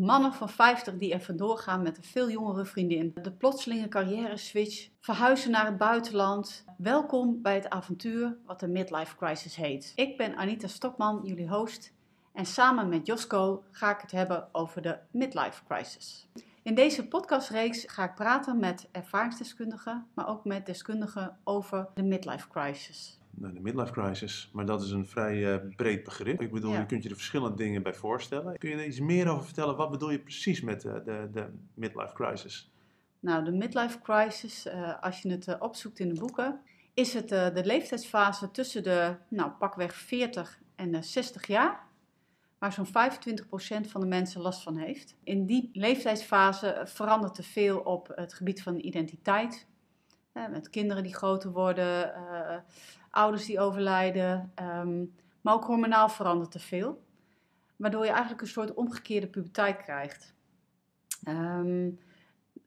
Mannen van 50 die er vandoor gaan met een veel jongere vriendin. De plotselinge carrière switch. Verhuizen naar het buitenland. Welkom bij het avontuur wat de midlife crisis heet. Ik ben Anita Stokman, jullie host. En samen met Josko ga ik het hebben over de midlife crisis. In deze podcastreeks ga ik praten met ervaringsdeskundigen, maar ook met deskundigen over de midlife crisis. Nou, de midlife crisis, maar dat is een vrij uh, breed begrip. Ik bedoel, Ja. je kunt je er verschillende dingen bij voorstellen. Kun je er iets meer over vertellen? Wat bedoel je precies met de, de, de midlife crisis? Nou, de midlife crisis, eh, als je het eh, opzoekt in de boeken, is het eh, de leeftijdsfase tussen de, nou, pakweg 40 en de 60 jaar, waar zo'n 25% van de mensen last van heeft. In die leeftijdsfase eh, verandert er veel op het gebied van identiteit. Eh, met kinderen die groter worden, eh, ouders die overlijden, ehm, maar ook hormonaal verandert er veel. Waardoor je eigenlijk een soort omgekeerde puberteit krijgt. Ehm,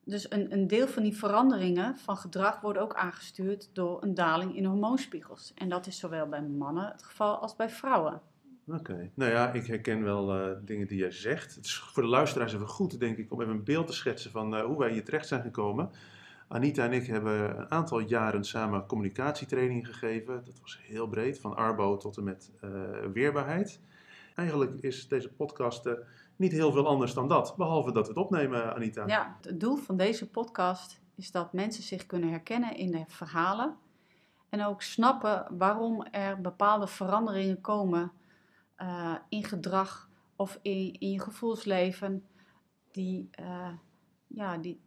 dus een, een deel van die veranderingen van gedrag worden ook aangestuurd door een daling in hormoonspiegels. En dat is zowel bij mannen het geval als bij vrouwen. Oké, nou ja, ik herken wel eh, dingen die jij zegt. Het is voor de luisteraars even goed, denk ik, om even een beeld te schetsen van eh, hoe wij hier terecht zijn gekomen. Anita en ik hebben een aantal jaren samen communicatietraining gegeven. Dat was heel breed, van arbo tot en met eh, weerbaarheid. Eigenlijk is deze podcast eh, niet heel veel anders dan dat, behalve dat we het opnemen, Anita. Ja, het doel van deze podcast is dat mensen zich kunnen herkennen in de verhalen. En ook snappen waarom er bepaalde veranderingen komen eh, in gedrag of in, in je gevoelsleven. Die, ja, die,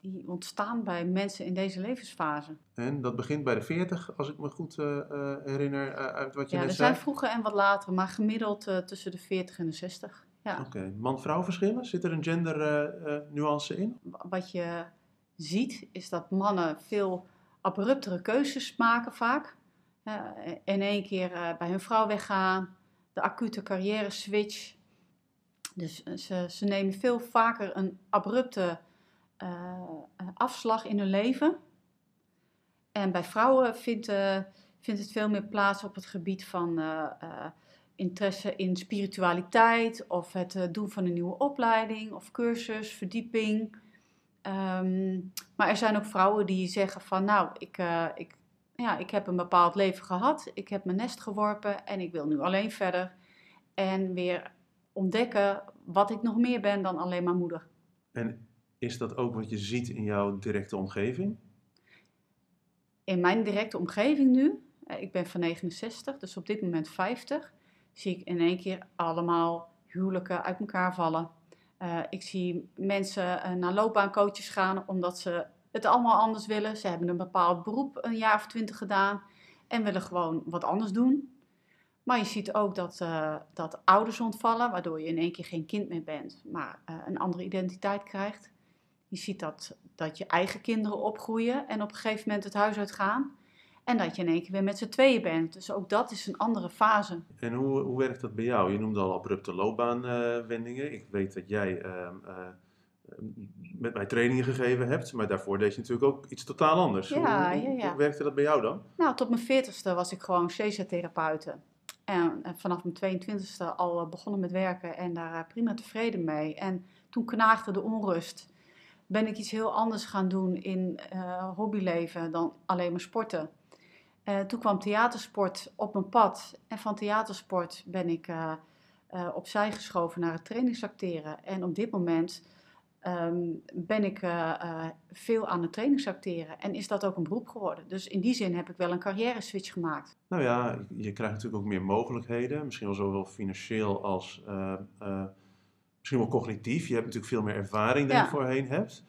die ontstaan bij mensen in deze levensfase. En dat begint bij de 40, als ik me goed eh, eh, herinner eh, uit wat je Ja, net er zei. zijn vroeger en wat later, maar gemiddeld tussen de 40 en de 60. Ja. Oké, man-vrouw verschillen? Zit er een gender eh, eh, nuance in? wat je ziet is dat mannen veel abruptere keuzes maken vaak. In één keer bij hun vrouw weggaan, de acute carrière switch. Dus ze, ze nemen veel vaker een abrupte afslag in hun leven. En bij vrouwen vindt, eh, vindt het veel meer plaats op het gebied van eh, eh, interesse in spiritualiteit of het eh, doen van een nieuwe opleiding of cursus, verdieping. Ehm, maar er zijn ook vrouwen die zeggen van nou, ik, eh, ik, ja, ik heb een bepaald leven gehad, ik heb mijn nest geworpen en ik wil nu alleen verder. En weer ontdekken wat ik nog meer ben dan alleen maar moeder. En is dat ook wat je ziet in jouw directe omgeving? In mijn directe omgeving nu, eh, ik ben van 69, dus op dit moment 50, zie ik in één keer allemaal huwelijken uit elkaar vallen. Eh, ik zie mensen eh, naar loopbaancoaches gaan omdat ze het allemaal anders willen. Ze hebben een bepaald beroep een jaar of twintig gedaan en willen gewoon wat anders doen. Maar je ziet ook dat, dat ouders ontvallen, waardoor je in één keer geen kind meer bent, maar een andere identiteit krijgt. Je ziet dat, dat je eigen kinderen opgroeien en op een gegeven moment het huis uitgaan. En dat je in één keer weer met z'n tweeën bent. Dus ook dat is een andere fase. En hoe, hoe werkt dat bij jou? Je noemde al abrupte loopbaanwendingen. ik weet dat jij ehm, eh, met mij trainingen gegeven hebt, maar daarvoor deed je natuurlijk ook iets totaal anders. Ja, hoe, hoe- ja, ja. hoe werkte dat bij jou dan? Nou, tot mijn veertigste was ik gewoon therapeute. En, en vanaf mijn 22e al eh, begonnen met werken en daar eh, prima tevreden mee. En toen knaagde de onrust. Ben ik iets heel anders gaan doen in eh, hobbyleven dan alleen maar sporten. Eh, toen kwam theatersport op mijn pad. En van theatersport ben ik eh, opzij geschoven naar het trainingsacteren. En op dit moment ehm, ben ik veel aan het trainingsacteren. En is dat ook een beroep geworden. Dus in die zin heb ik wel een carrière switch gemaakt. Nou ja, je krijgt natuurlijk ook meer mogelijkheden. Misschien wel zowel financieel als misschien wel cognitief. Je hebt natuurlijk veel meer ervaring dan Ja. je voorheen hebt.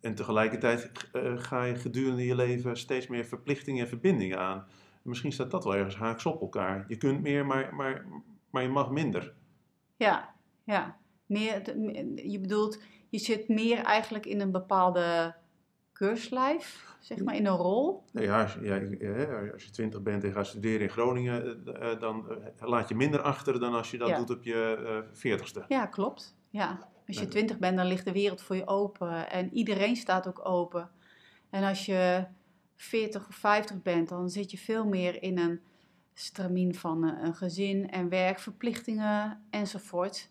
En tegelijkertijd eh, ga je gedurende je leven steeds meer verplichtingen en verbindingen aan. En misschien staat dat wel ergens haaks op elkaar. Je kunt meer, maar, maar, maar je mag minder. Ja, ja. Meer, je bedoelt, je zit meer eigenlijk in een bepaalde keurslijf, zeg maar, in een rol. Ja, als, je- ja, eh, als je twintig bent en gaat studeren in Groningen, eh, eh, dan eh, laat je minder achter dan als je dat Ja. doet op je veertigste. Ja, klopt. Ja. Als je twintig bent, dan ligt de wereld voor je open. En iedereen staat ook open. En als je 40 of 50 bent, dan zit je veel meer in een stramien van eh, een gezin en werk, verplichtingen enzovoort.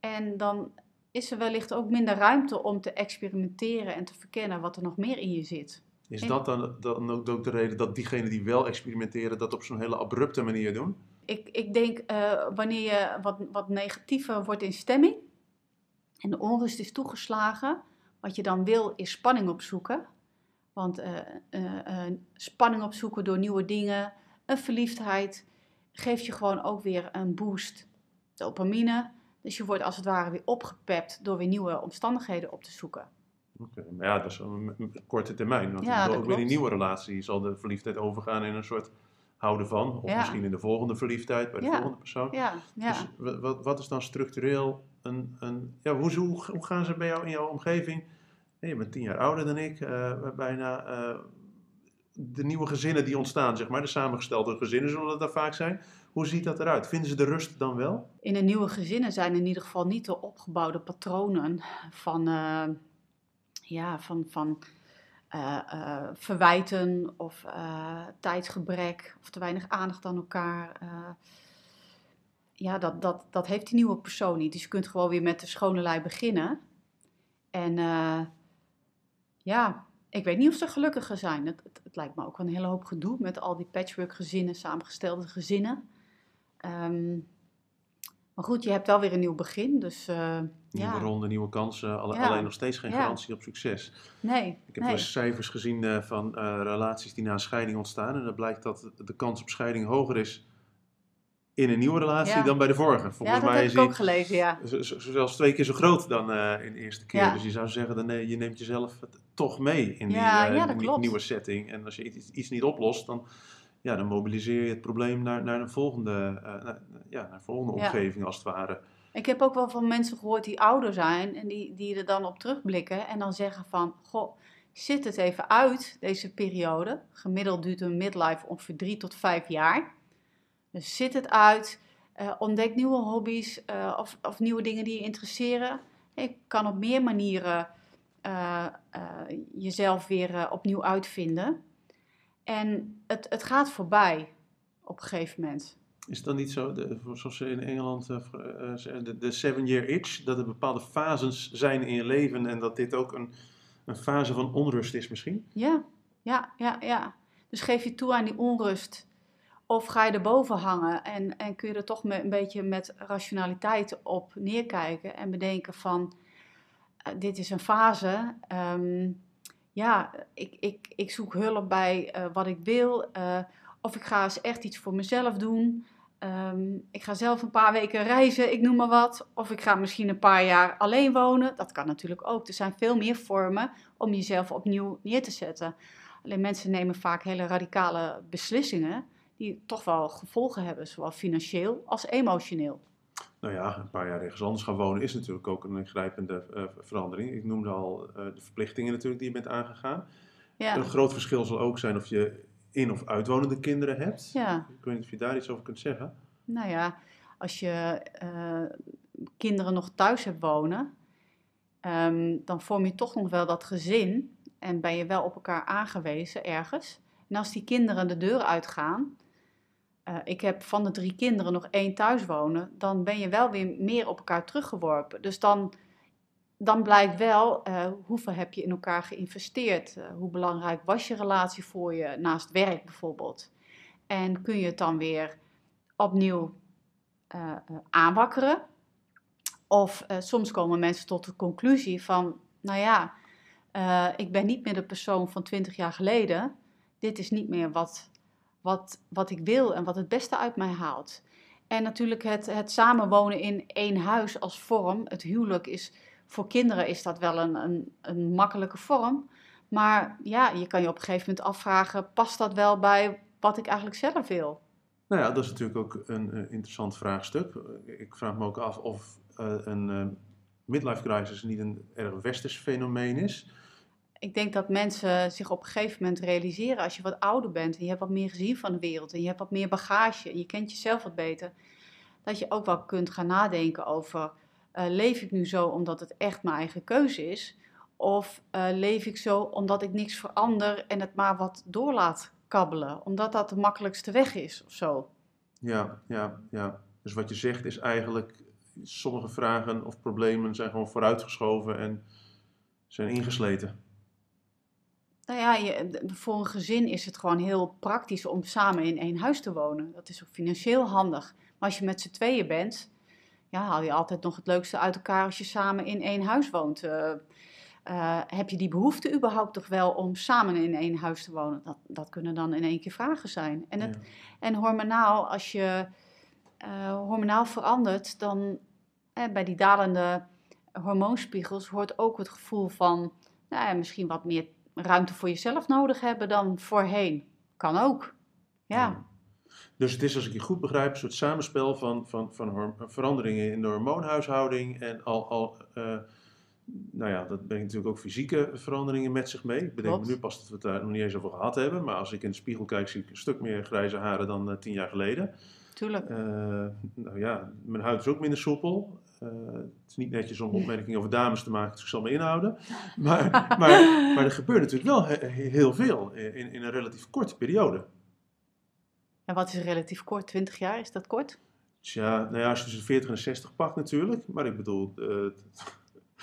En dan is er wellicht ook minder ruimte om te experimenteren en te verkennen wat er nog meer in je zit. Is dat dan, dan ook de reden dat diegenen die wel experimenteren dat op zo'n hele abrupte manier doen? Ik, ik denk eh, wanneer je wat, wat negatiever wordt in stemming en de onrust is toegeslagen, wat je dan wil is spanning opzoeken. Want eh, eh, spanning opzoeken door nieuwe dingen, een verliefdheid, geeft je gewoon ook weer een boost dopamine. Dus je wordt als het ware weer opgepept door weer nieuwe omstandigheden op te zoeken. Oké, Maar ja, dat is een, een korte termijn. Want Ja, ook weer klopt. nieuwe relatie zal de verliefdheid overgaan in een soort houden van. Of Ja. misschien in de volgende verliefdheid bij de Ja. volgende persoon. Ja, ja. Dus wa- wat, wat is dan structureel een. een ja, hoe, hoe, hoe gaan ze bij jou in jouw omgeving? Nee, je bent tien jaar ouder dan ik, eh, bijna. eh, de nieuwe gezinnen die ontstaan, zeg maar, de samengestelde gezinnen zullen dat vaak zijn. Hoe ziet dat eruit? Vinden ze de rust dan wel? In een nieuwe gezinnen zijn in ieder geval niet de opgebouwde patronen van, eh, ja, van, van eh, eh, verwijten of tijdsgebrek of te weinig aandacht aan elkaar. ja, dat, dat, dat heeft die nieuwe persoon niet. Dus je kunt gewoon weer met de schone lei beginnen. En ja, ik weet niet of ze gelukkiger zijn. Het, het, het lijkt me ook een hele hoop gedoe met al die patchwork gezinnen, samengestelde gezinnen. Ehm, maar goed, je hebt wel weer een nieuw begin. Dus eh, Nieuwe ja, ronde, nieuwe kansen, alle- Ja. alleen nog steeds geen Ja. garantie op succes. nee. Ik heb nee. cijfers gezien eh, van eh, relaties die na een scheiding ontstaan. En dan blijkt dat de kans op scheiding hoger is in een nieuwe relatie dan bij de vorige. Ja, Volgens dat mij heb is ik ook gelezen, ja. zelfs twee keer zo groot dan in de eerste keer. Dus je zou zeggen, dan, nee, je neemt jezelf toch mee in die nieuwe setting. En als je iets, iets niet oplost, dan, ja, dan mobiliseer je het probleem naar, naar een volgende, eh, naar, ja, naar volgende Ja. omgeving als het ware. Ik heb ook wel van mensen gehoord die ouder zijn en die, die er dan op terugblikken en dan zeggen van, goh, zit het even uit, deze periode. Gemiddeld duurt een midlife ongeveer drie tot vijf jaar. Dus zit het uit, eh, ontdek nieuwe hobby's eh, of, of nieuwe dingen die je interesseren. Je kan op meer manieren eh, eh, jezelf weer eh, opnieuw uitvinden. En het, het gaat voorbij op een gegeven moment. Is het dan niet zo, de, zoals ze in Engeland eh, eh, zeggen, de, de seven year itch, dat er bepaalde fases zijn in je leven en dat dit ook een, een fase van onrust is misschien? Ja, ja, ja, ja. Dus geef je toe aan die onrust. Of ga je erboven hangen en, en kun je er toch een beetje met rationaliteit op neerkijken en bedenken van, eh, dit is een fase. ehm, ja, ik, ik, ik zoek hulp bij eh, wat ik wil. eh, of ik ga eens echt iets voor mezelf doen. Ehm, ik ga zelf een paar weken reizen, ik noem maar wat. Of ik ga misschien een paar jaar alleen wonen. Dat kan natuurlijk ook. Er zijn veel meer vormen om jezelf opnieuw neer te zetten. Alleen mensen nemen vaak hele radicale beslissingen die toch wel gevolgen hebben, zowel financieel als emotioneel. Nou ja, een paar jaar ergens anders gaan wonen is natuurlijk ook een ingrijpende eh, verandering. Ik noemde al eh, de verplichtingen natuurlijk die je bent aangegaan. Ja, Een groot verschil zal ook zijn of je in- of uitwonende kinderen hebt. ja. Ik weet niet of je daar iets over kunt zeggen. nou ja, als je eh, kinderen nog thuis hebt wonen, ehm, dan vorm je toch nog wel dat gezin en ben je wel op elkaar aangewezen ergens. En als die kinderen de deur uitgaan, eh, ik heb van de drie kinderen nog één thuis wonen, dan ben je wel weer meer op elkaar teruggeworpen. Dus dan, dan blijkt wel eh, hoeveel heb je in elkaar geïnvesteerd. Eh, hoe belangrijk was je relatie voor je naast werk bijvoorbeeld. En kun je het dan weer opnieuw aanwakkeren. Of soms komen mensen tot de conclusie van, nou ja, ik ben niet meer de persoon van 20 jaar geleden. Dit is niet meer wat, wat, wat ik wil en wat het beste uit mij haalt. En natuurlijk het, het samenwonen in één huis als vorm, het huwelijk is voor kinderen is dat wel een, een, een makkelijke vorm. Maar ja, je kan je op een gegeven moment afvragen, past dat wel bij wat ik eigenlijk zelf wil? Nou ja, dat is natuurlijk ook een eh, interessant vraagstuk. Ik vraag me ook af of eh, een eh, midlife crisis niet een erg westers fenomeen is. Ik denk dat mensen zich op een gegeven moment realiseren als je wat ouder bent en je hebt wat meer gezien van de wereld en je hebt wat meer bagage en je kent jezelf wat beter, dat je ook wel kunt gaan nadenken over eh, leef ik nu zo omdat het echt mijn eigen keuze is of eh, leef ik zo omdat ik niks verander en het maar wat door laat kabbelen, omdat dat de makkelijkste weg is of zo. Ja, ja, ja. Dus wat je zegt is eigenlijk, sommige vragen of problemen zijn gewoon vooruitgeschoven en zijn ingesleten. Nou ja, je, voor een gezin is het gewoon heel praktisch om samen in één huis te wonen. Dat is ook financieel handig. Maar als je met z'n tweeën bent, ja, haal je altijd nog het leukste uit elkaar als je samen in één huis woont. Eh, eh, heb je die behoefte überhaupt toch wel om samen in één huis te wonen? Dat, dat kunnen dan in één keer vragen zijn. En, het, Ja. en hormonaal, als je eh, hormonaal verandert, dan eh, bij die dalende hormoonspiegels hoort ook het gevoel van nou ja, misschien wat meer ruimte voor jezelf nodig hebben dan voorheen. Kan ook. Ja, Dus het is, als ik je goed begrijp, een soort samenspel van, van, van veranderingen in de hormoonhuishouding en al, al eh, nou ja, dat brengt natuurlijk ook fysieke veranderingen met zich mee. Ik bedenk me nu pas dat we het daar nog niet eens over gehad hebben, maar als ik in de spiegel kijk, zie ik een stuk meer grijze haren dan eh, tien jaar geleden. tuurlijk. Eh, nou ja, mijn huid is ook minder soepel. Eh, het is niet netjes om opmerkingen over dames te maken, dus ik zal me inhouden. Maar, maar, maar er gebeurt natuurlijk wel he- he- heel veel in, in een relatief korte periode. En wat is relatief kort? 20 jaar, is dat kort? Tja, nou ja, als je tussen de 40 en de 60 pakt natuurlijk. Maar ik bedoel, eh,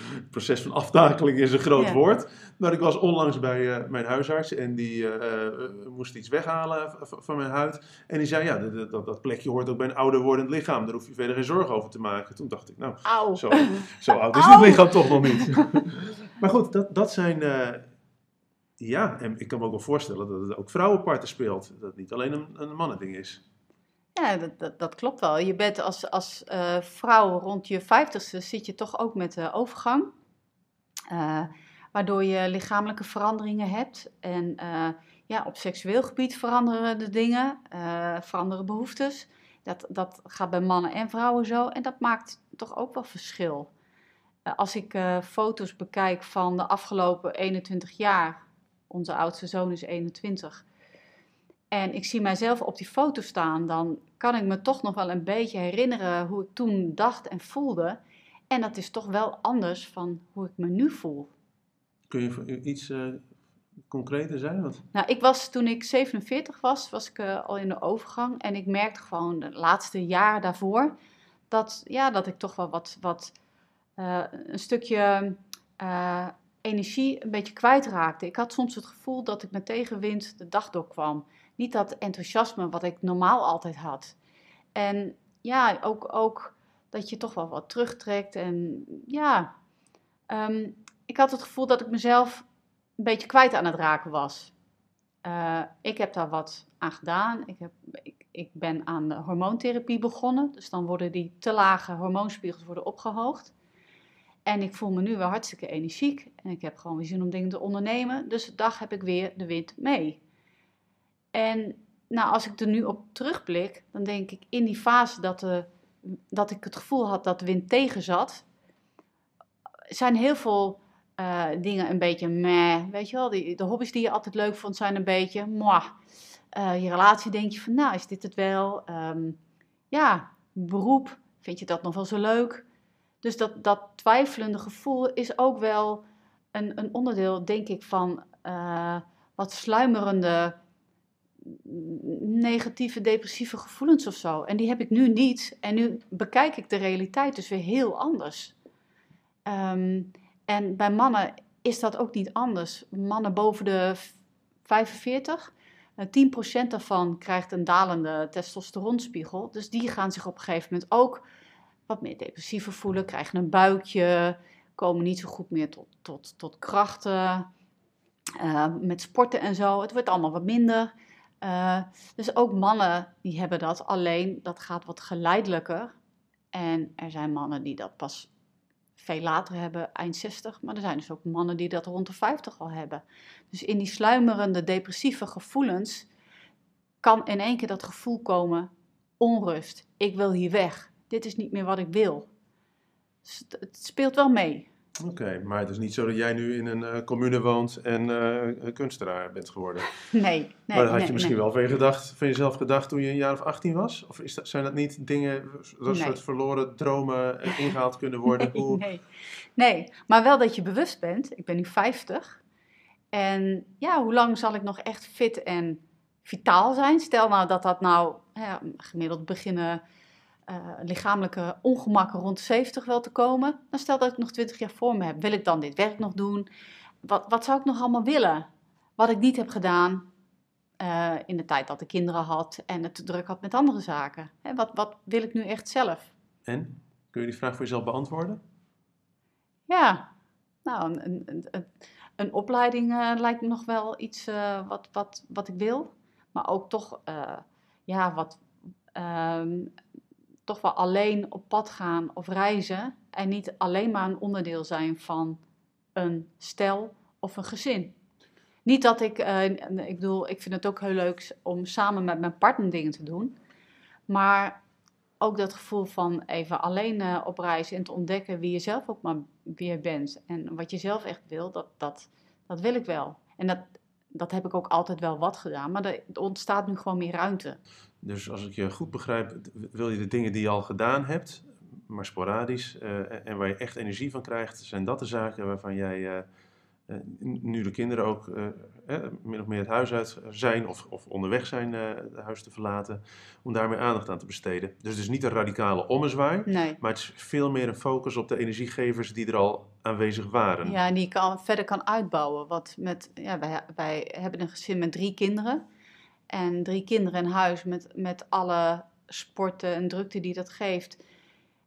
proces van aftakeling is een groot Ja. woord. Maar ik was onlangs bij eh, mijn huisarts en die eh, eh, moest iets weghalen van mijn huid. En die zei, ja, dat, dat, dat plekje hoort ook bij een ouder wordend lichaam. Daar hoef je verder geen zorgen over te maken. Toen dacht ik, nou, zo, zo oud is Au. dit lichaam toch nog niet. maar goed, dat, dat zijn... ja, en ik kan me ook wel voorstellen dat het ook vrouwenparten speelt. Dat het niet alleen een, een mannending is. Ja, dat, dat, klopt wel. Je bent als, als eh, vrouw rond je vijftigste zit je toch ook met de overgang. Eh, waardoor je lichamelijke veranderingen hebt. En eh, ja, op seksueel gebied veranderen de dingen, veranderen behoeftes. Dat, dat gaat bij mannen en vrouwen zo. En dat maakt toch ook wel verschil. Als ik foto's bekijk van de afgelopen 21 jaar, onze oudste zoon is 21. En ik zie mijzelf op die foto staan, dan kan ik me toch nog wel een beetje herinneren hoe ik toen dacht en voelde. En dat is toch wel anders van hoe ik me nu voel. Kun je iets eh, concreter zijn? Want, Nou, ik was toen ik 47 was, was ik eh, al in de overgang. En ik merkte gewoon de laatste jaren daarvoor dat, ja, dat ik toch wel wat, wat eh, een stukje energie een beetje kwijtraakte. Ik had soms het gevoel dat ik met tegenwind de dag doorkwam. Niet dat enthousiasme wat ik normaal altijd had. En ja, ook, ook dat je toch wel wat terugtrekt. En ja, ehm, ik had het gevoel dat ik mezelf een beetje kwijt aan het raken was. Eh, ik heb daar wat aan gedaan. Ik, heb, ik, ben aan de hormoontherapie begonnen. Dus dan worden die te lage hormoonspiegels worden opgehoogd. En ik voel me nu weer hartstikke energiek. En ik heb gewoon weer zin om dingen te ondernemen. Dus de dag heb ik weer de wind mee. En nou, als ik er nu op terugblik, dan denk ik in die fase dat, de, dat ik het gevoel had dat de wind tegen zat, zijn heel veel eh, dingen een beetje meh. Weet je wel, die, de hobby's die je altijd leuk vond zijn een beetje mwah. Eh, je relatie denk je van, nou, is dit het wel? Ehm, ja, beroep, vind je dat nog wel zo leuk? Dus dat, dat twijfelende gevoel is ook wel een, een onderdeel, denk ik, van eh, wat sluimerende negatieve, depressieve gevoelens of zo. En die heb ik nu niet. En nu bekijk ik de realiteit dus weer heel anders. Ehm, en bij mannen is dat ook niet anders. Mannen boven de v- 45, eh, 10% daarvan krijgt een dalende testosteronspiegel. Dus die gaan zich op een gegeven moment ook wat meer depressiever voelen, krijgen een buikje, komen niet zo goed meer tot, tot, tot krachten. eh, met sporten en zo. Het wordt allemaal wat minder. Eh, dus ook mannen die hebben dat, alleen dat gaat wat geleidelijker. En er zijn mannen die dat pas veel later hebben, eind 60. Maar er zijn dus ook mannen die dat rond de 50 al hebben. Dus in die sluimerende depressieve gevoelens kan in één keer dat gevoel komen: onrust. Ik wil hier weg. Dit is niet meer wat ik wil. Dus het- het speelt wel mee. Oké, maar het is niet zo dat jij nu in een eh, commune woont en een kunstenaar bent geworden. Nee, nee. maar dat had nee, je misschien nee. wel van, je gedacht, van jezelf gedacht toen je een jaar of 18 was? Of is dat, zijn dat niet dingen, dat Nee. soort verloren dromen eh, ingehaald kunnen worden? Hoe, nee. nee, maar wel dat je bewust bent. Ik ben nu 50. En ja, hoe lang zal ik nog echt fit en vitaal zijn? Stel nou dat dat nou ja, gemiddeld beginnen eh, lichamelijke ongemakken rond de 70 wel te komen. Dan stel dat ik nog 20 jaar voor me heb. Wil ik dan dit werk nog doen? Wat, wat zou ik nog allemaal willen? Wat ik niet heb gedaan eh, in de tijd dat ik kinderen had en het te druk had met andere zaken. Hè, wat, wat wil ik nu echt zelf? En? Kun je die vraag voor jezelf beantwoorden? Ja, nou, een, een, een, een opleiding eh, lijkt me nog wel iets wat, wat, wat ik wil. Maar ook toch, ja, wat, ehm, toch wel alleen op pad gaan of reizen. En niet alleen maar een onderdeel zijn van een stel of een gezin. Niet dat ik, eh, ik bedoel, ik vind het ook heel leuk om samen met mijn partner dingen te doen. Maar ook dat gevoel van even alleen eh, op reis en te ontdekken wie je zelf ook maar weer bent. En wat je zelf echt wil, dat, dat, dat wil ik wel. En dat, dat heb ik ook altijd wel wat gedaan. Maar er ontstaat nu gewoon meer ruimte. Dus als ik je goed begrijp, wil je de dingen die je al gedaan hebt, maar sporadisch, eh, en waar je echt energie van krijgt, zijn dat de zaken waarvan jij, eh, eh, nu de kinderen ook eh, min of meer het huis uit zijn of, of onderweg zijn het huis te verlaten, om daar meer aandacht aan te besteden. Dus het is niet een radicale ommezwaai, Nee. maar het is veel meer een focus op de energiegevers die er al aanwezig waren. Ja, en die ik kan, verder kan uitbouwen. Want met, ja, wij, wij hebben een gezin met drie kinderen. En drie kinderen in huis met, met alle sporten en drukte die dat geeft.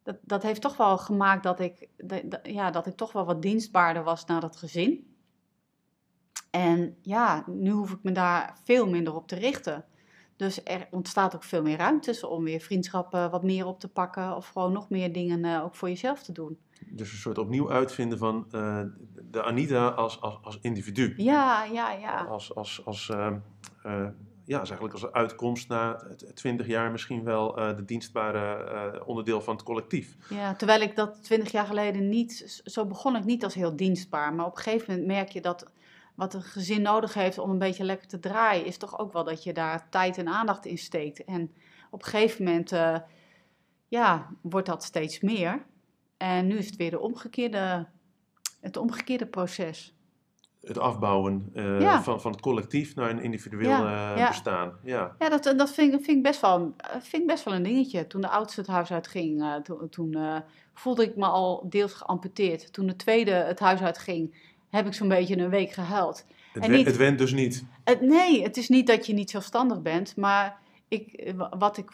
Dat, dat heeft toch wel gemaakt dat ik, dat, ja, dat ik toch wel wat dienstbaarder was naar dat gezin. En ja, nu hoef ik me daar veel minder op te richten. Dus er ontstaat ook veel meer ruimte om weer vriendschappen wat meer op te pakken. Of gewoon nog meer dingen eh, ook voor jezelf te doen. Dus een soort opnieuw uitvinden van eh, de Anita als, als, als individu. Ja, ja, ja. Als, als, als, eh, ja, is eigenlijk als uitkomst na twintig jaar misschien wel eh, de dienstbare eh, onderdeel van het collectief. Ja, terwijl ik dat twintig jaar geleden niet, zo begon ik niet als heel dienstbaar. Maar op een gegeven moment merk je dat wat een gezin nodig heeft om een beetje lekker te draaien, is toch ook wel dat je daar tijd en aandacht in steekt. En op een gegeven moment, eh, ja, wordt dat steeds meer. En nu is het weer de omgekeerde, het omgekeerde proces. Het afbouwen eh, Ja. van, van het collectief naar een individueel Ja, eh, ja. bestaan. Ja. Ja, dat, dat vind, ik- vind, ik best wel, eh, vind ik best wel een dingetje. Toen de oudste het huis uitging, eh, toen, toen voelde ik me al deels geamputeerd. Toen de tweede het huis uitging, heb ik zo'n beetje een week gehuild. Het, En wen- niet- het went dus niet. Het, nee, het is niet dat je niet zelfstandig bent, maar ik, wa- wat ik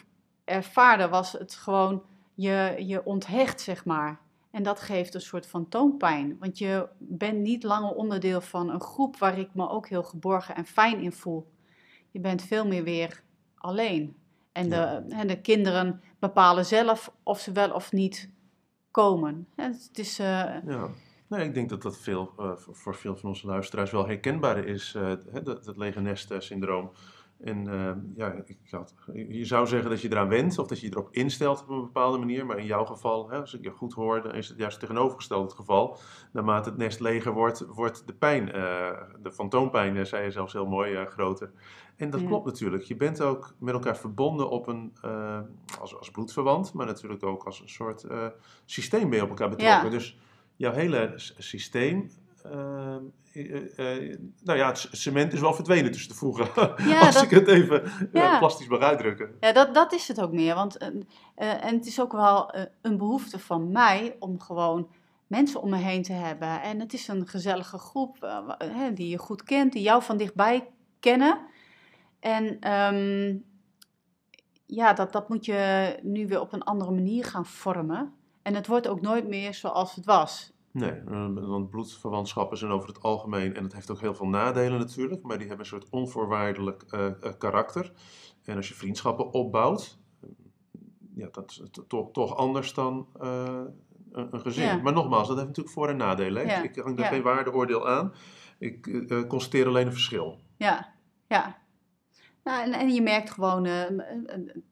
ervaarde was het gewoon, je, je onthecht, zeg maar. En dat geeft een soort van toonpijn, want je bent niet langer onderdeel van een groep waar ik me ook heel geborgen en fijn in voel. Je bent veel meer weer alleen. En de, Ja. en de kinderen bepalen zelf of ze wel of niet komen. En het is, eh, Ja. Nee, ik denk dat dat veel, eh, voor, veel van onze luisteraars wel herkenbaar is, eh, het, het, lege nest syndroom. En eh, ja, ik had, je zou zeggen dat je eraan went of dat je je erop instelt op een bepaalde manier. Maar in jouw geval, hè, als ik je goed hoor, dan is het juist tegenovergesteld het geval. Naarmate het nest leger wordt, wordt de pijn, eh, de fantoompijn, eh, zei je zelfs heel mooi, eh, groter. En dat Ja. klopt natuurlijk. Je bent ook met elkaar verbonden op een, als, als bloedverwant, maar natuurlijk ook als een soort systeem ben je op elkaar betrokken. Ja. Dus jouw hele systeem. Eh, eh, eh, nou ja, het cement is wel verdwenen tussen de voegen. Ja, als dat- ik het even eh, Ja. plastisch mag uitdrukken. Ja, dat, dat is het ook meer. Want, en het is ook wel een behoefte van mij om gewoon mensen om me heen te hebben. En het is een gezellige groep die je goed kent, die jou van dichtbij kennen. En ehm, ja, dat, dat moet je nu weer op een andere manier gaan vormen. En het wordt ook nooit meer zoals het was. Nee, eh, want bloedverwantschappen zijn over het algemeen, en dat heeft ook heel veel nadelen natuurlijk, maar die hebben een soort onvoorwaardelijk eh, eh, karakter. En als je vriendschappen opbouwt, ja, dat is toch, toch anders dan een, een gezin. Ja. Maar nogmaals, dat heeft natuurlijk voor- en nadelen. Ja, Ik hang er ja. geen waardeoordeel aan. Ik constateer alleen een verschil. Ja, ja. Nou, en, en je merkt gewoon,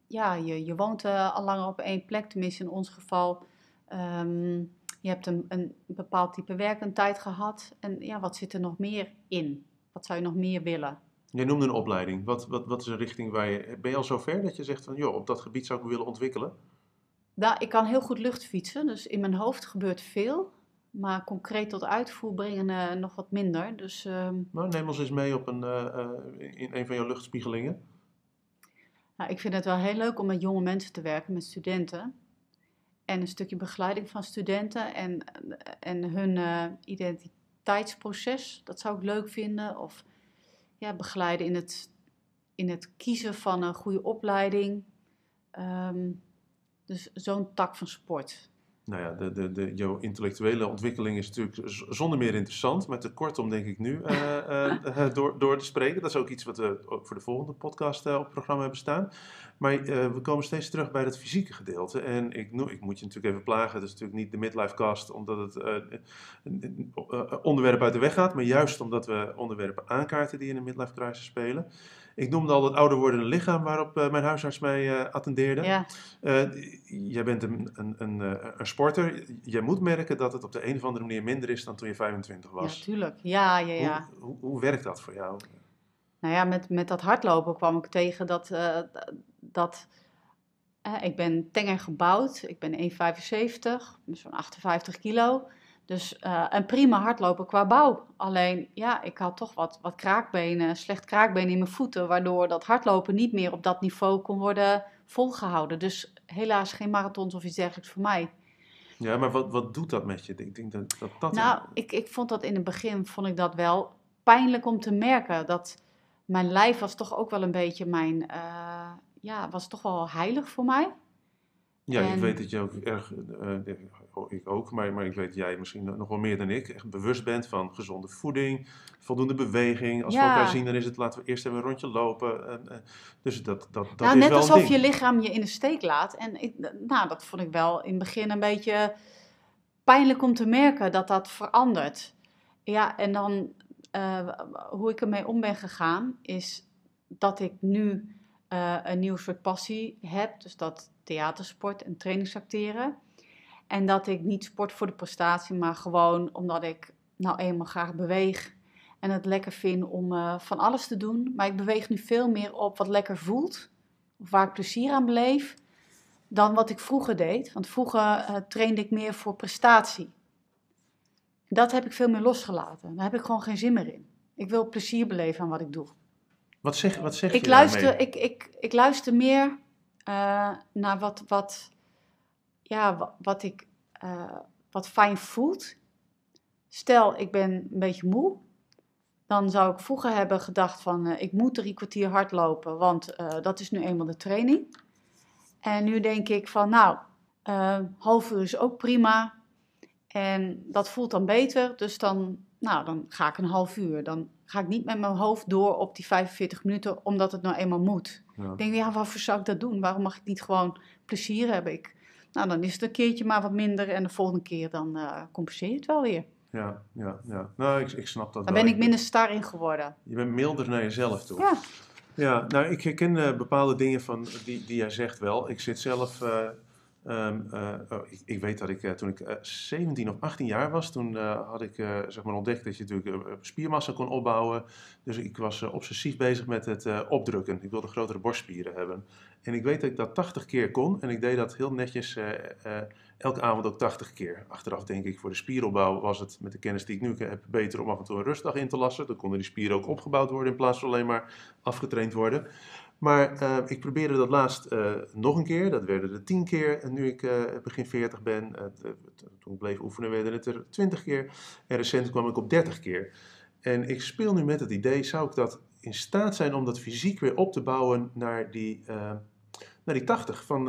ja, je, je woont al langer op één plek, tenminste in ons geval. Ehm, je hebt een, een bepaald type werk een tijd gehad. En ja, wat zit er nog meer in? Wat zou je nog meer willen? Jij noemde een opleiding. Wat, wat, wat is een richting waar je... Ben je al zover dat je zegt van, joh, op dat gebied zou ik me willen ontwikkelen? Nou, ik kan heel goed luchtfietsen, dus in mijn hoofd gebeurt veel. Maar concreet tot uitvoer brengen eh, nog wat minder. Dus Nou, neem ons eens mee op een, eh, eh, in een van jouw luchtspiegelingen. Nou, ik vind het wel heel leuk om met jonge mensen te werken, met studenten. En een stukje begeleiding van studenten en, en hun uh, identiteitsproces. Dat zou ik leuk vinden. Of ja, begeleiden in het, in het kiezen van een goede opleiding. Ehm, dus zo'n tak van sport nou ja, de, de, de, jouw intellectuele ontwikkeling is natuurlijk zonder meer interessant, maar te kort om denk ik nu uh, uh, door, door te spreken. Dat is ook iets wat we ook voor de volgende podcast op het programma hebben staan. Maar we komen steeds terug bij het fysieke gedeelte. En ik, ik moet je natuurlijk even plagen, het is natuurlijk niet de midlife cast omdat het een onderwerp uit de weg gaat, maar juist omdat we onderwerpen aankaarten die in een midlife crisis spelen. Ik noemde al het ouder wordende lichaam waarop mijn huisarts mij attendeerde. Ja. Jij bent een, een, een, een, sporter. Jij moet merken dat het op de een of andere manier minder is dan toen je 25 was. Ja, tuurlijk. Ja, ja, ja. Hoe, hoe, hoe werkt dat voor jou? Nou ja, met, met dat hardlopen kwam ik tegen dat... dat ik ben tenger gebouwd. Ik ben 1,75, zo'n 58 kilo. Dus uh, een prima hardlopen qua bouw. Alleen, ja, ik had toch wat, wat kraakbenen, slecht kraakbenen in mijn voeten, waardoor dat hardlopen niet meer op dat niveau kon worden volgehouden. Dus helaas geen marathons of iets dergelijks voor mij. Ja, maar wat, wat doet dat met je? Ik denk dat dat. dat nou, ik, ik vond dat in het begin vond ik dat wel pijnlijk om te merken. Dat mijn lijf was toch ook wel een beetje mijn. Uh, ja, was toch wel heilig voor mij. Ja, ik weet dat je ook erg, uh, ik ook, maar, maar ik weet dat jij misschien nog wel meer dan ik, echt bewust bent van gezonde voeding, voldoende beweging. Als we elkaar zien, dan is het laten we eerst even een rondje lopen. dus dat, dat, dat nou, is net alsof je lichaam je in de steek laat. En ik, nou, dat vond ik wel in het begin een beetje pijnlijk om te merken dat dat verandert. Ja, en dan uh, hoe ik ermee om ben gegaan, is dat ik nu uh, een nieuw soort passie heb. Dus dat theatersport en trainingsacteren. En dat ik niet sport voor de prestatie, maar gewoon omdat ik nou eenmaal graag beweeg. En het lekker vind om uh, van alles te doen. Maar ik beweeg nu veel meer op wat lekker voelt. Of waar ik plezier aan beleef. Dan wat ik vroeger deed. Want vroeger uh, trainde ik meer voor prestatie. Dat heb ik veel meer losgelaten. Daar heb ik gewoon geen zin meer in. Ik wil plezier beleven aan wat ik doe. Wat zeg, wat zeg ik je luister, ik, ik, ik luister meer uh, naar wat, wat, ja, wat, wat ik, uh, wat fijn voelt. Stel, ik ben een beetje moe. Dan zou ik vroeger hebben gedacht van, uh, ik moet drie kwartier hardlopen, want dat is nu eenmaal de training. En nu denk ik van, nou, half uur is ook prima. En dat voelt dan beter, dus dan, nou, dan ga ik een half uur. Dan ga ik niet met mijn hoofd door op die 45 minuten, omdat het nou eenmaal moet. Ik denk, ja, waarvoor zou ik dat doen? Waarom mag ik niet gewoon plezier hebben? Ik, nou, dan is het een keertje maar wat minder en de volgende keer dan uh, compenseer je het wel weer. Ja, ja, ja. Nou, ik, ik snap dat Dan ben ik minder star in geworden. Je bent milder naar jezelf toe. Ja. Ja, nou, ik herken uh, bepaalde dingen van die, die jij zegt wel. Ik zit zelf... Uh, Um, uh, oh, ik, ik, weet dat ik uh, toen ik uh, 17 of 18 jaar was, toen had ik zeg maar ontdekt dat je natuurlijk spiermassa kon opbouwen. Dus ik was obsessief bezig met het opdrukken. Ik wilde grotere borstspieren hebben. En ik weet dat ik dat 80 keer kon en ik deed dat heel netjes elke avond ook 80 keer. Achteraf denk ik, voor de spieropbouw was het met de kennis die ik nu heb beter om af en toe een rustdag in te lassen. Dan konden die spieren ook opgebouwd worden in plaats van alleen maar afgetraind worden. Maar uh, ik probeerde dat laatst uh, nog een keer. Dat werden er tien keer. En nu ik uh, begin 40 ben, toen ik bleef oefenen, werden het er 20 keer. En recent kwam ik op 30 keer. En ik speel nu met het idee, zou ik dat in staat zijn om dat fysiek weer op te bouwen naar die, naar die 80 van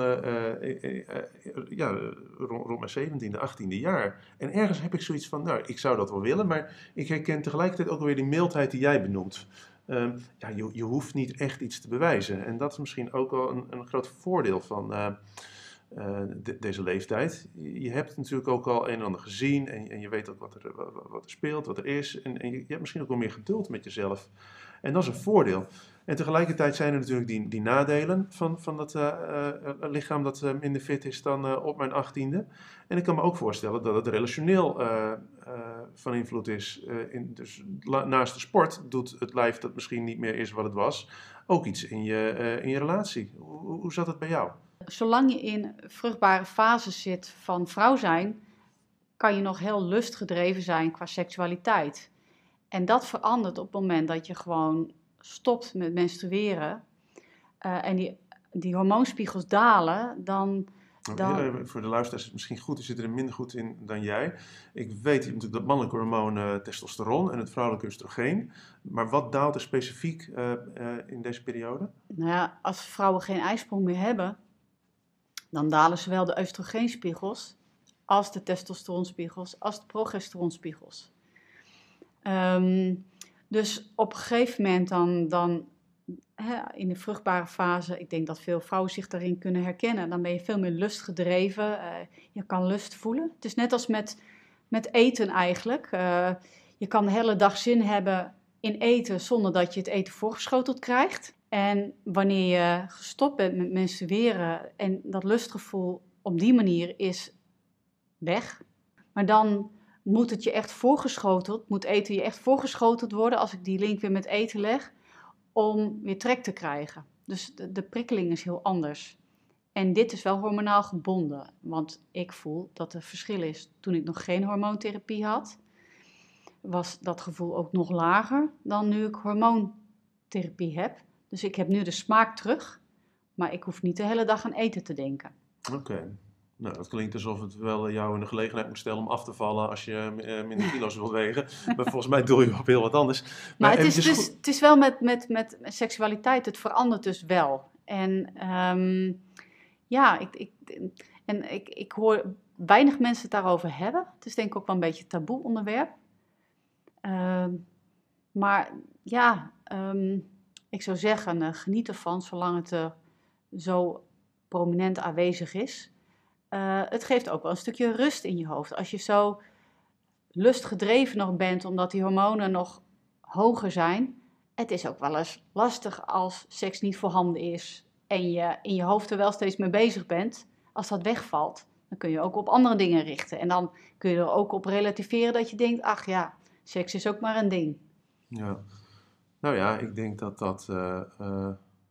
ja, rond, rond mijn 17e, 18e jaar. En ergens heb ik zoiets van, nou, ik zou dat wel willen, maar ik herken tegelijkertijd ook weer die mildheid die jij benoemt. Um, ja, je, je hoeft niet echt iets te bewijzen. En dat is misschien ook wel een, een groot voordeel van uh, de, deze leeftijd. Je hebt natuurlijk ook al een en ander gezien en, en je weet ook wat er, wat, er speelt, wat er is. En, en je, je, hebt misschien ook wel meer geduld met jezelf. En dat is een voordeel. En tegelijkertijd zijn er natuurlijk die, die nadelen van, van dat uh, lichaam dat minder fit is dan op mijn achttiende. En ik kan me ook voorstellen dat het relationeel van invloed is. in, dus naast de sport doet het lijf dat misschien niet meer is wat het was, ook iets in je, in je relatie. Hoe, hoe zat het bij jou? Zolang je in vruchtbare fase zit van vrouw zijn, kan je nog heel lustgedreven zijn qua seksualiteit. En dat verandert op het moment dat je gewoon stopt met menstrueren. Uh, en die die hormoonspiegels dalen, dan... dan... Even voor de luisteraars is het misschien goed, die zitten er minder goed in dan jij. Ik weet natuurlijk dat mannelijke hormoon uh, testosteron en het vrouwelijke oestrogeen. Maar wat daalt er specifiek uh, uh, in deze periode? Nou ja, als vrouwen geen ijsprong meer hebben, dan dalen zowel de oestrogeenspiegels als de testosteronspiegels, als de progesteronspiegels. Um, dus op een gegeven moment dan, dan hè, in de vruchtbare fase, ik denk dat veel vrouwen zich daarin kunnen herkennen, dan ben je veel meer lustgedreven. Uh, je kan lust voelen. Het is net als met, met eten eigenlijk. Uh, je kan de hele dag zin hebben in eten zonder dat je het eten voorgeschoteld krijgt. En wanneer je gestopt bent met menstrueren en dat lustgevoel op die manier is weg, maar dan moet het je echt voorgeschoteld, moet eten je echt voorgeschoteld worden, als ik die link weer met eten leg, om weer trek te krijgen. Dus de, prikkeling is heel anders. En dit is wel hormonaal gebonden, want ik voel dat er verschil is. Toen ik nog geen hormoontherapie had, was dat gevoel ook nog lager dan nu ik hormoontherapie heb. Dus ik heb nu de smaak terug, maar ik hoef niet de hele dag aan eten te denken. Oké. Nou, dat klinkt alsof het wel jou in de gelegenheid moet stellen om af te vallen als je uh, minder kilo's wilt wegen. Maar volgens mij doe je op heel wat anders. Maar, maar het, is dus, het is wel met, met, met seksualiteit, het verandert dus wel. En um, ja, ik, ik, en ik, ik hoor weinig mensen het daarover hebben. Het is denk ik ook wel een beetje een taboe onderwerp. Uh, maar ja, um, ik zou zeggen, uh, geniet ervan zolang het uh, zo prominent aanwezig is. Uh, het geeft ook wel een stukje rust in je hoofd. Als je zo lustgedreven nog bent, omdat die hormonen nog hoger zijn. Het is ook wel eens lastig als seks niet voorhanden is en je in je hoofd er wel steeds mee bezig bent. Als dat wegvalt, dan kun je ook op andere dingen richten. En dan kun je er ook op relativeren dat je denkt, ach ja, seks is ook maar een ding. Ja, nou ja, ik denk dat dat uh, uh,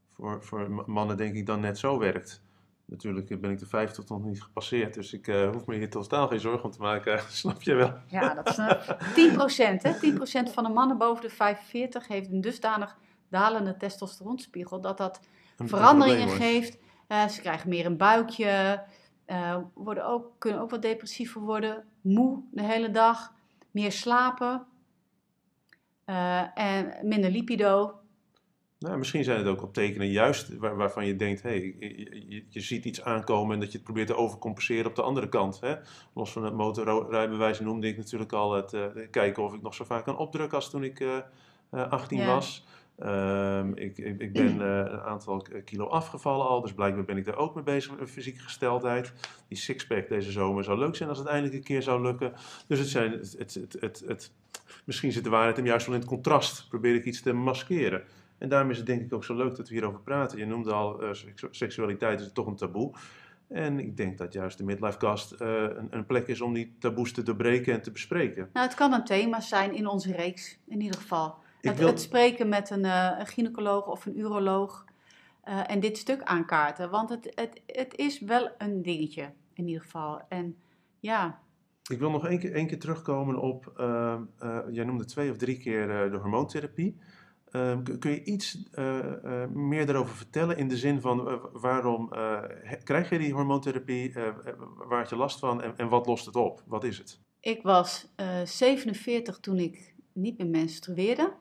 voor, voor mannen denk ik dan net zo werkt. Natuurlijk ben ik de 50 nog niet gepasseerd, dus ik uh, hoef me hier totaal geen zorgen om te maken, snap je wel? Ja, dat is uh, 10%. Hè? 10% van de mannen boven de 45 heeft een dusdanig dalende testosteronspiegel dat dat een veranderingen geeft. Uh, ze krijgen meer een buikje, worden ook, kunnen ook wat depressiever worden, moe de hele dag, meer slapen en minder lipido. Nou, misschien zijn het ook op tekenen juist waar, waarvan je denkt, hey, je, je, ziet iets aankomen en dat je het probeert te overcompenseren op de andere kant. Hè? Los van het motorrijbewijs noemde ik natuurlijk al het uh, kijken of ik nog zo vaak kan opdrukken als toen ik uh, uh, 18 was. Um, ik, ik, ik, ben een aantal kilo afgevallen al, dus blijkbaar ben ik daar ook mee bezig met fysieke gesteldheid. Die sixpack deze zomer zou leuk zijn als het eindelijk een keer zou lukken. Dus het zijn, het, het, het, het, misschien zit de waarheid hem juist wel in het contrast. Probeer ik iets te maskeren. En daarom is het denk ik ook zo leuk dat we hierover praten. Je noemde al, uh, seksualiteit is toch een taboe. En ik denk dat juist de Midlifecast uh, een, een, plek is om die taboes te doorbreken en te bespreken. Nou, het kan een thema zijn in onze reeks, in ieder geval. Het, wil... het, spreken met een, uh, een gynaecoloog of een uroloog uh, en dit stuk aankaarten. Want het, het, het is wel een dingetje, in ieder geval. En ja... Ik wil nog één keer, één keer terugkomen op, jij noemde twee of drie keer de hormoontherapie. Ehm, kun je iets uh, uh, meer daarover vertellen in de zin van uh, waarom krijg je die hormoontherapie, waar had je last van en, en, wat lost het op? Wat is het? Ik was 47 toen ik niet meer menstrueerde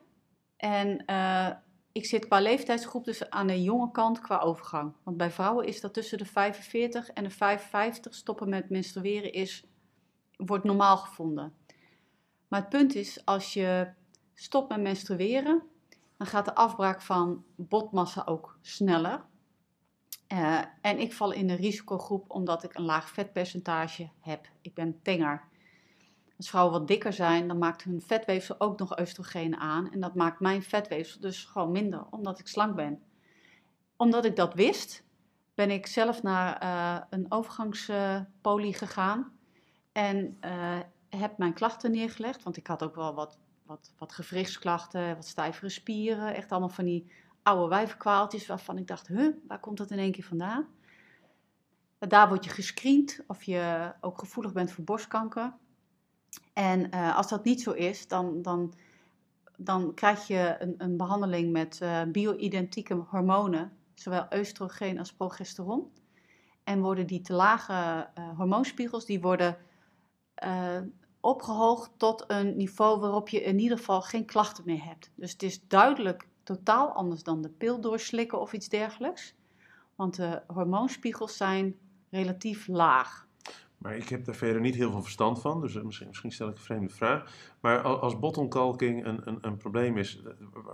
en ik zit qua leeftijdsgroep dus aan de jonge kant qua overgang. Want bij vrouwen is dat tussen de 45 en de 55 stoppen met menstrueren is, wordt normaal gevonden. Maar het punt is, als je stopt met menstrueren, dan gaat de afbraak van botmassa ook sneller. Uh, en ik val in de risicogroep omdat ik een laag vetpercentage heb. Ik ben tenger. Als vrouwen wat dikker zijn, dan maakt hun vetweefsel ook nog oestrogeen aan. En dat maakt mijn vetweefsel dus gewoon minder, omdat ik slank ben. Omdat ik dat wist, ben ik zelf naar uh, een overgangspolie gegaan. En uh, heb mijn klachten neergelegd, want ik had ook wel wat wat, wat gewrichtsklachten, wat stijvere spieren. Echt allemaal van die oude wijvenkwaaltjes waarvan ik dacht, huh, waar komt dat in één keer vandaan? Daar word je gescreend of je ook gevoelig bent voor borstkanker. En uh, als dat niet zo is, dan, dan, dan krijg je een, een behandeling met uh, bio-identieke hormonen. zowel oestrogeen als progesteron. En worden die te lage uh, hormoonspiegels, die worden opgehoogd tot een niveau waarop je in ieder geval geen klachten meer hebt. Dus het is duidelijk totaal anders dan de pil doorslikken of iets dergelijks. Want de hormoonspiegels zijn relatief laag. Maar ik heb daar verder niet heel veel verstand van, dus misschien, misschien stel ik een vreemde vraag. Maar als bottonkalking een, een, een, probleem is,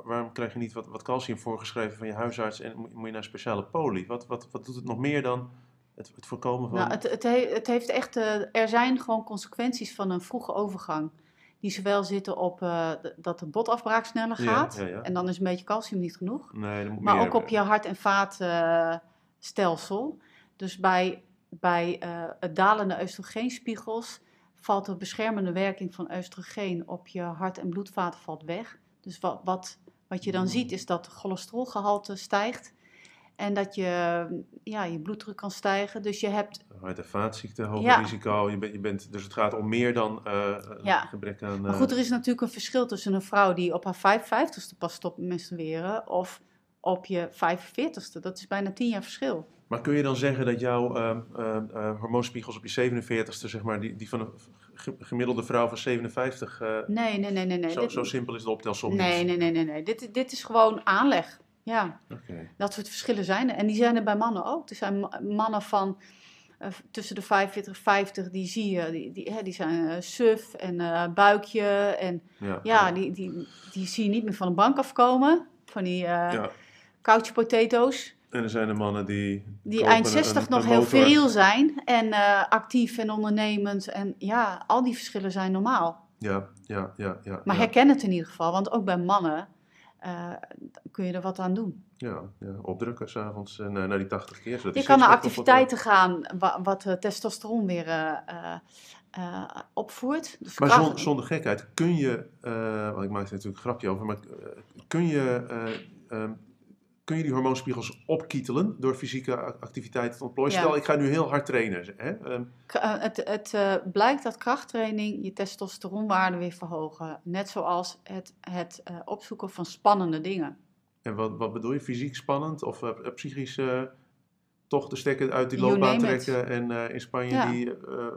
waarom krijg je niet wat, wat calcium voorgeschreven van je huisarts en moet je naar speciale poli? Wat, wat, wat doet het nog meer dan het, het voorkomen van... Nou, het, het, het heeft echt, uh, er zijn gewoon consequenties van een vroege overgang. Die zowel zitten op uh, dat de botafbraak sneller gaat. Ja, ja, ja. En dan is een beetje calcium niet genoeg. Nee, moet maar meer, ook op je hart- en vaatstelsel. Dus bij, bij het dalende oestrogeenspiegels valt de beschermende werking van oestrogeen op je hart- en bloedvaten valt weg. Dus wat, wat, wat je dan ziet is dat het cholesterolgehalte stijgt. En dat je, ja, je bloeddruk kan stijgen. Dus je hebt... Hart- en vaatziekte, hoog ja. risico. Je bent, je bent, dus het gaat om meer dan uh, ja. gebrek aan... Uh... Maar goed, er is natuurlijk een verschil tussen een vrouw die op haar 55ste pas stopt met menstrueren... of op je 45ste. Dat is bijna 10 jaar verschil. Maar kun je dan zeggen dat jouw uh, hormoonspiegels op je 47ste, zeg maar, die, die van een gemiddelde vrouw van 57... nee, nee, nee, nee. nee. Zo, dit... zo simpel is de optelsom nee, Nee, nee, nee, nee. Dit, dit is gewoon aanleg. Ja, okay. dat soort verschillen zijn er. En die zijn er bij mannen ook. Er zijn mannen van uh, tussen de 45 en 50, die zie je, die, die, hè, die zijn uh, suf en uh, buikje. En ja, ja, Die, die, die zie je niet meer van de bank afkomen. Van die ja. couch potatoes. En er zijn de mannen die. Die eind 60 een, een, nog een heel viriel zijn. En actief en ondernemend. En ja, al die verschillen zijn normaal. Ja, ja, ja. ja maar herken het in ieder geval. Want ook bij mannen uh, kun je er wat aan doen. Ja, ja opdrukken s'avonds uh, naar die 80 keer. Zodat je kan naar activiteiten gaan wat, wat uh, testosteron weer opvoert. Dus maar kracht... zonder, gekheid, kun je, want ik maak er natuurlijk een grapje over, maar kun je um, kun je die hormoonspiegels opkietelen door fysieke activiteiten te ontplooien? Ja. Stel, ik ga nu heel hard trainen. Hè? Um, het het uh, blijkt dat krachttraining je testosteronwaarde weer verhogen. Net zoals het, het uh, opzoeken van spannende dingen. En wat, wat bedoel je? Fysiek spannend of uh, psychisch toch de stekker uit die loopbaan trekken en in Spanje ja. die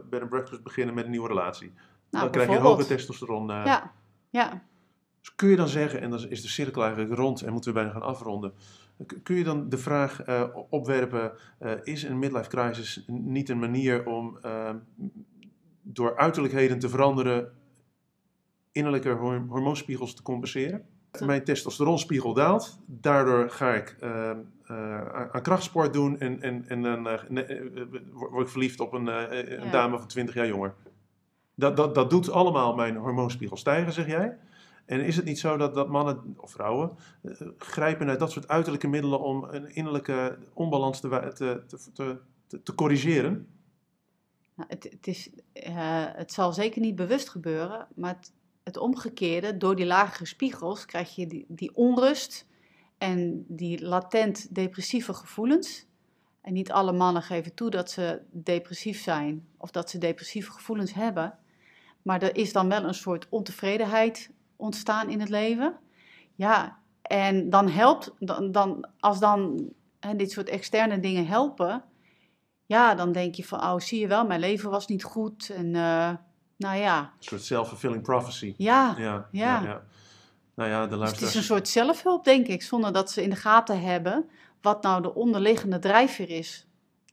bed and breakfast beginnen met een nieuwe relatie? Nou, dan krijg je een hoge testosteron. ja, ja. Dus kun je dan zeggen, en dan is de cirkel eigenlijk rond en moeten we bijna gaan afronden. Kun je dan de vraag uh, opwerpen: uh, is een midlife crisis niet een manier om uh, door uiterlijkheden te veranderen innerlijke hormoonspiegels te compenseren? Mijn testosteronspiegel daalt, daardoor ga ik aan krachtsport doen en, en, en dan word ik verliefd op een, een ja. dame van 20 jaar jonger. Dat, dat, dat doet allemaal mijn hormoonspiegel stijgen, zeg jij? En is het niet zo dat, dat mannen of vrouwen uh, grijpen naar dat soort uiterlijke middelen om een innerlijke onbalans te, te, te, corrigeren? Nou, het, het, is, uh, het zal zeker niet bewust gebeuren, maar het, het omgekeerde, door die lagere spiegels krijg je die, die onrust en die latent depressieve gevoelens. En niet alle mannen geven toe dat ze depressief zijn of dat ze depressieve gevoelens hebben. Maar er is dan wel een soort ontevredenheid ontstaan in het leven. Ja, en dan helpt, dan, dan, als dan hè, dit soort externe dingen helpen, ja, dan denk je van, oh, zie je wel, mijn leven was niet goed. En uh, nou ja. Een soort self-fulfilling prophecy. Ja, ja. ja. ja, Nou ja, de luisteraars... dus het is een soort zelfhulp, denk ik, zonder dat ze in de gaten hebben wat nou de onderliggende drijfveer is.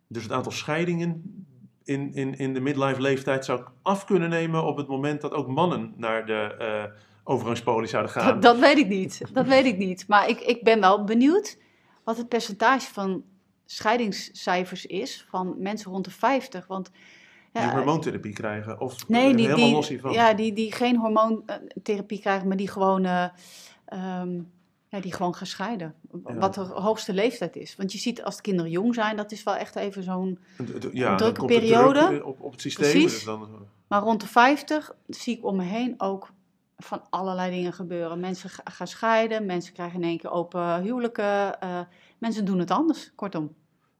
Dus het aantal scheidingen in, in, in de midlife leeftijd zou ik af kunnen nemen op het moment dat ook mannen naar de... Uh, overgangspolie zouden gaan? Dat, dat, weet ik niet. Dat weet ik niet. Maar ik, ik ben wel benieuwd wat het percentage van scheidingscijfers is van mensen rond de 50. Want, ja, die hormoontherapie krijgen? Of nee, die, helemaal die, los hiervan? Ja, die, die geen hormoontherapie krijgen, maar die gewoon, uh, um, ja, die gewoon gaan scheiden. Ja. Wat de hoogste leeftijd is. Want je ziet als de kinderen jong zijn, dat is wel echt even zo'n ja, drukke periode. Druk op, op het systeem. Precies. Dus dan... Maar rond de 50 zie ik om me heen ook van allerlei dingen gebeuren. Mensen gaan scheiden, mensen krijgen in één keer open huwelijken. Uh, mensen doen het anders, kortom.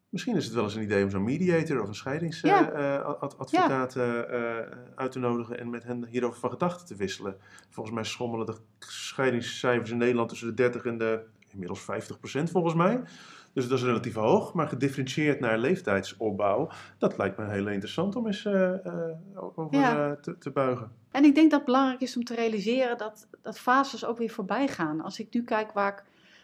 Misschien is het wel eens een idee om zo'n mediator of een scheidingsadvocaat ja. uh, uh, uit te nodigen en met hen hierover van gedachten te wisselen. Volgens mij schommelen de scheidingscijfers in Nederland tussen de 30 en de inmiddels 50% volgens mij. Dus dat is relatief hoog, maar gedifferentieerd naar leeftijdsopbouw, dat lijkt me heel interessant om eens over Ja. te, te buigen. En ik denk dat het belangrijk is om te realiseren dat, dat fases ook weer voorbij gaan. Als ik nu kijk waar ik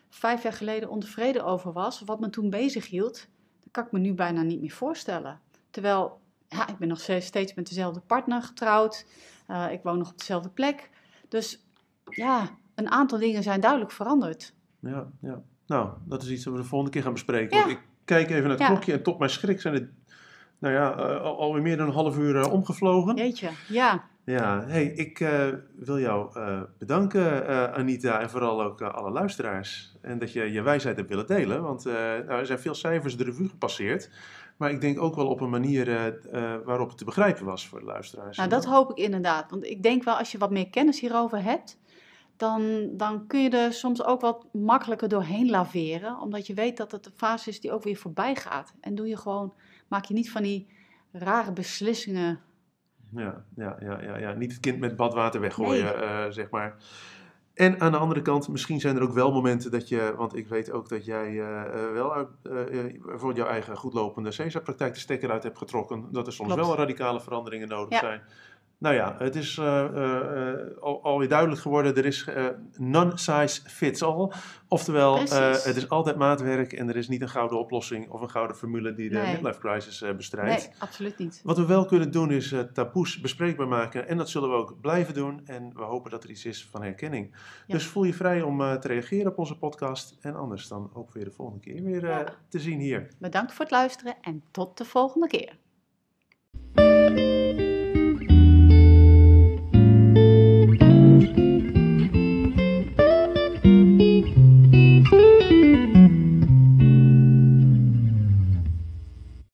vijf jaar geleden ontevreden over was, wat me toen bezig hield, dan kan ik me nu bijna niet meer voorstellen. Terwijl, ja, ik ben nog steeds met dezelfde partner getrouwd, eh, ik woon nog op dezelfde plek. Dus ja, een aantal dingen zijn duidelijk veranderd. Ja, ja. Nou, dat is iets dat we de volgende keer gaan bespreken. Ja. Ik kijk even naar het Ja. klokje en tot mijn schrik zijn het, nou ja, al- alweer meer dan een half uur eh, omgevlogen. Jeetje, ja. Ja, hey, ik eh, wil jou eh, bedanken, eh, Anita, en vooral ook alle luisteraars. En dat je je wijsheid hebt willen delen, want nou, er zijn veel cijfers de revue gepasseerd. Maar ik denk ook wel op een manier waarop het te begrijpen was voor de luisteraars. Nou, dat hoop ik inderdaad. Want ik denk wel, als je wat meer kennis hierover hebt, dan, dan kun je er soms ook wat makkelijker doorheen laveren. Omdat je weet dat het een fase is die ook weer voorbij gaat. En doe je gewoon, maak je niet van die rare beslissingen. Ja, ja, ja, ja, ja. niet het kind met badwater weggooien, Nee. eh, zeg maar. En aan de andere kant, misschien zijn er ook wel momenten dat je, want ik weet ook dat jij eh, eh, wel uit, voor jouw eigen goedlopende CESA-praktijk de stekker uit hebt getrokken. Dat er soms Klopt. wel radicale veranderingen nodig Ja. zijn. Nou ja, het is eh, eh, eh, al, alweer duidelijk geworden, er is eh, none size fits all. Oftewel, eh, het is altijd maatwerk en er is niet een gouden oplossing of een gouden formule die de Nee. midlife crisis eh, bestrijdt. Nee, absoluut niet. Wat we wel kunnen doen is eh, taboes bespreekbaar maken. En dat zullen we ook blijven doen. En we hopen dat er iets is van herkenning. Ja. Dus voel je vrij om eh, te reageren op onze podcast. En anders dan ook weer de volgende keer weer eh, Ja. te zien hier. Bedankt voor het luisteren en tot de volgende keer.